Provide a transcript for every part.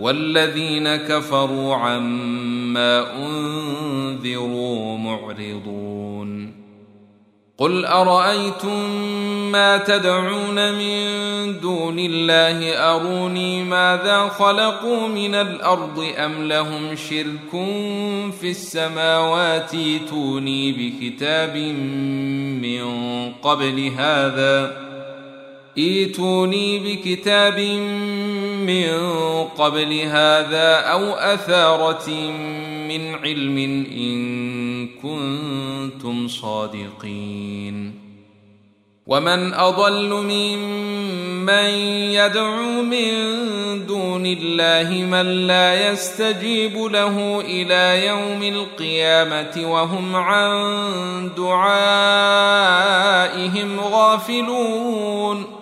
والذين كفروا عما أنذروا معرضون. قل أرأيتم ما تدعون من دون الله؟ أروني ماذا خلقوا من الأرض أم لهم شرك في السماوات؟ ائتوني بكتاب من قبل هذا ايتوني بكتاب من قبل هذا أو أثارة من علم إن كنتم صادقين. ومن أضل ممن يدعو من دون الله من لا يستجيب له إلى يوم القيامة وهم عن دعائهم غافلون.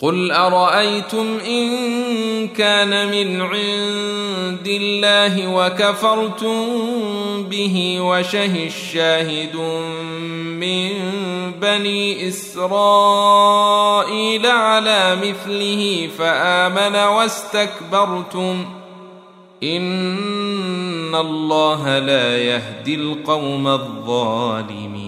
قل ارايتم ان كان من عند الله وكفرتم به وشه الشاهد من بني اسرائيل على مثله فامن واستكبرتم ان الله لا يهدي القوم الظالمين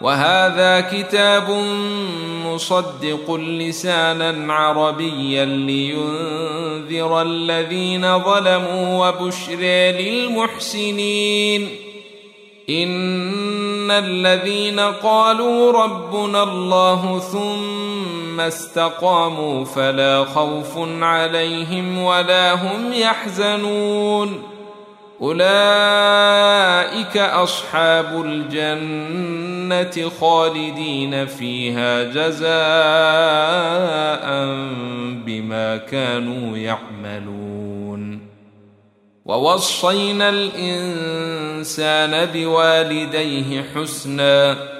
وهذا كتاب مصدق لسانا عربيا لينذر الذين ظلموا وبشر للمحسنين. إن الذين قالوا ربنا الله ثم استقاموا فلا خوف عليهم ولا هم يحزنون. أولئك أصحاب الجنة خالدين فيها جزاء بما كانوا يعملون. ووصينا الإنسان بوالديه حسنا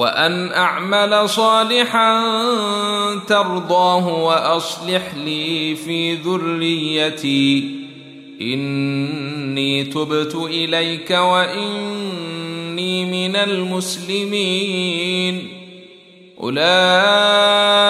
وأن أعمل صالحا ترضاه وأصلح لي في ذريتي. إني تبت إليك وإني من المسلمين. أولئك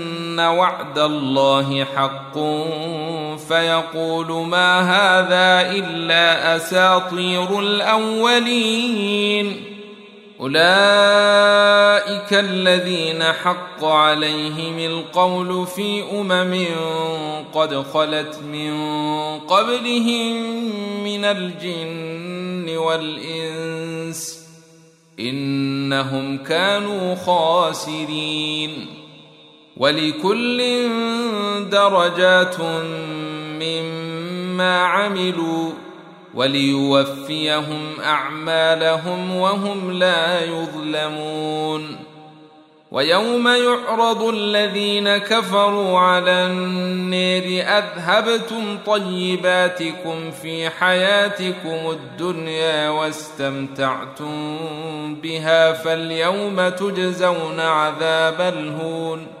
وعد الله حق فيقول ما هذا إلا أساطير الأولين. أولئك الذين حق عليهم القول في أمم قد خلت من قبلهم من الجن والإنس إنهم كانوا خاسرين. ولكل درجات مما عملوا وليوفيهم أعمالهم وهم لا يظلمون. ويوم يعرض الذين كفروا على النير أذهبتم طيباتكم في حياتكم الدنيا واستمتعتم بها فاليوم تجزون عذاب الهون.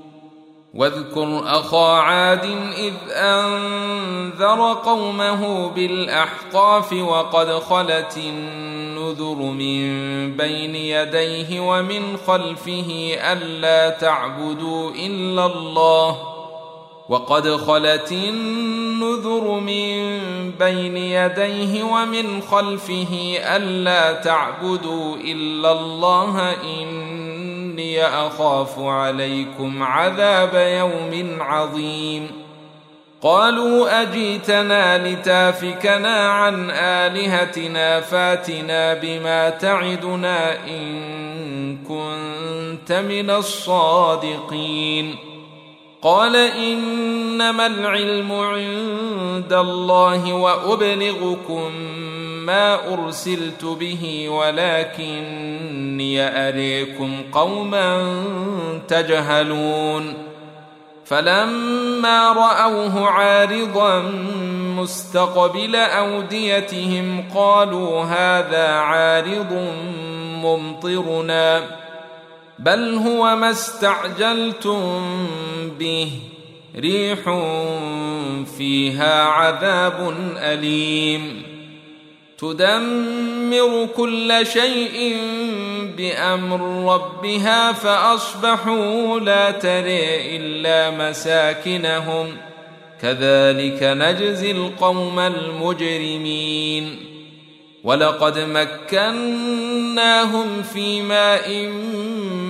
واذكر أخا عاد إذ أنذر قومه بالأحقاف وقد خلت النذر من بين يديه ومن خلفه ألا تعبدوا إلا الله وقد خلت النذر من بين يديه ومن خلفه ألا تعبدوا إلا الله إني أخاف عليكم عذاب يوم عظيم. قالوا أجيتنا لتافكنا عن آلهتنا فاتنا بما تعدنا إن كنت من الصادقين. قال إنما العلم عند الله وأبلغكم ما أرسلت به ولكني أريكم قوما تجهلون. فلما رأوه عارضا مستقبل أوديتهم قالوا هذا عارض ممطرنا بل هو ما استعجلتم به. ريح فيها عذاب أليم. تدمر كل شيء بأمر ربها فأصبحوا لا تري إلا مساكنهم. كذلك نجزي القوم المجرمين. ولقد مكناهم في ماء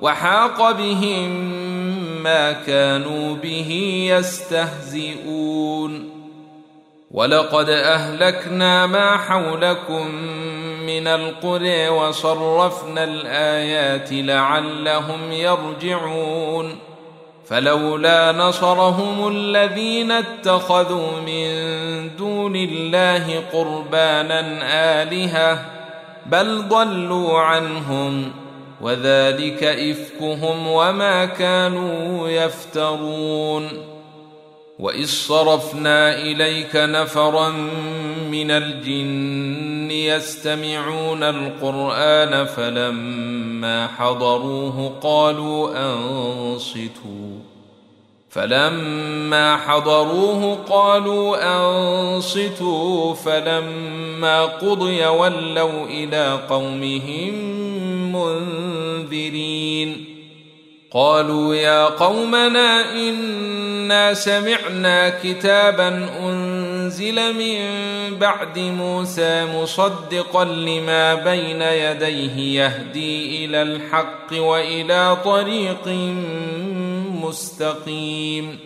وحاق بهم ما كانوا به يستهزئون. ولقد أهلكنا ما حولكم من القرى وصرفنا الآيات لعلهم يرجعون. فلولا نصرهم الذين اتخذوا من دون الله قربانا آلهة بل ضلوا عنهم. وذلك إفكهم وما كانوا يفترون. وإذ صرفنا إليك نفرا من الجن يستمعون القرآن فلما حضروه قالوا أنصتوا. فلما حضروه قالوا أنصتوا. فلما قضي ولوا إلى قومهم منذرين قالوا يا قومنا إنا سمعنا كتابا أنزل من بعد موسى مصدقا لما بين يديه يهدي إلى الحق وإلى طريق مستقيم.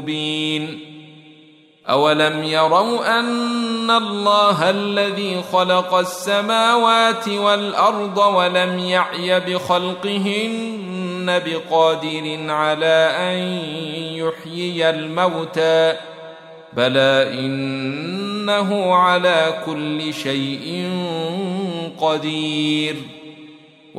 مبين أولم يروا أن الله الذي خلق السماوات والأرض ولم يعي بخلقهن بقادر على أن يحيي الموتى بلى إنه على كل شيء قدير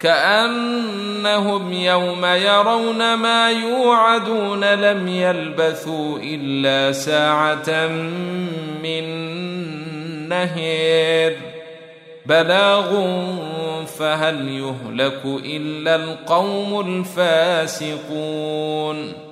كأنهم يوم يرون ما يوعدون لم يلبثوا إلا ساعة من نهير. بلاغ فهل يهلك إلا القوم الفاسقون؟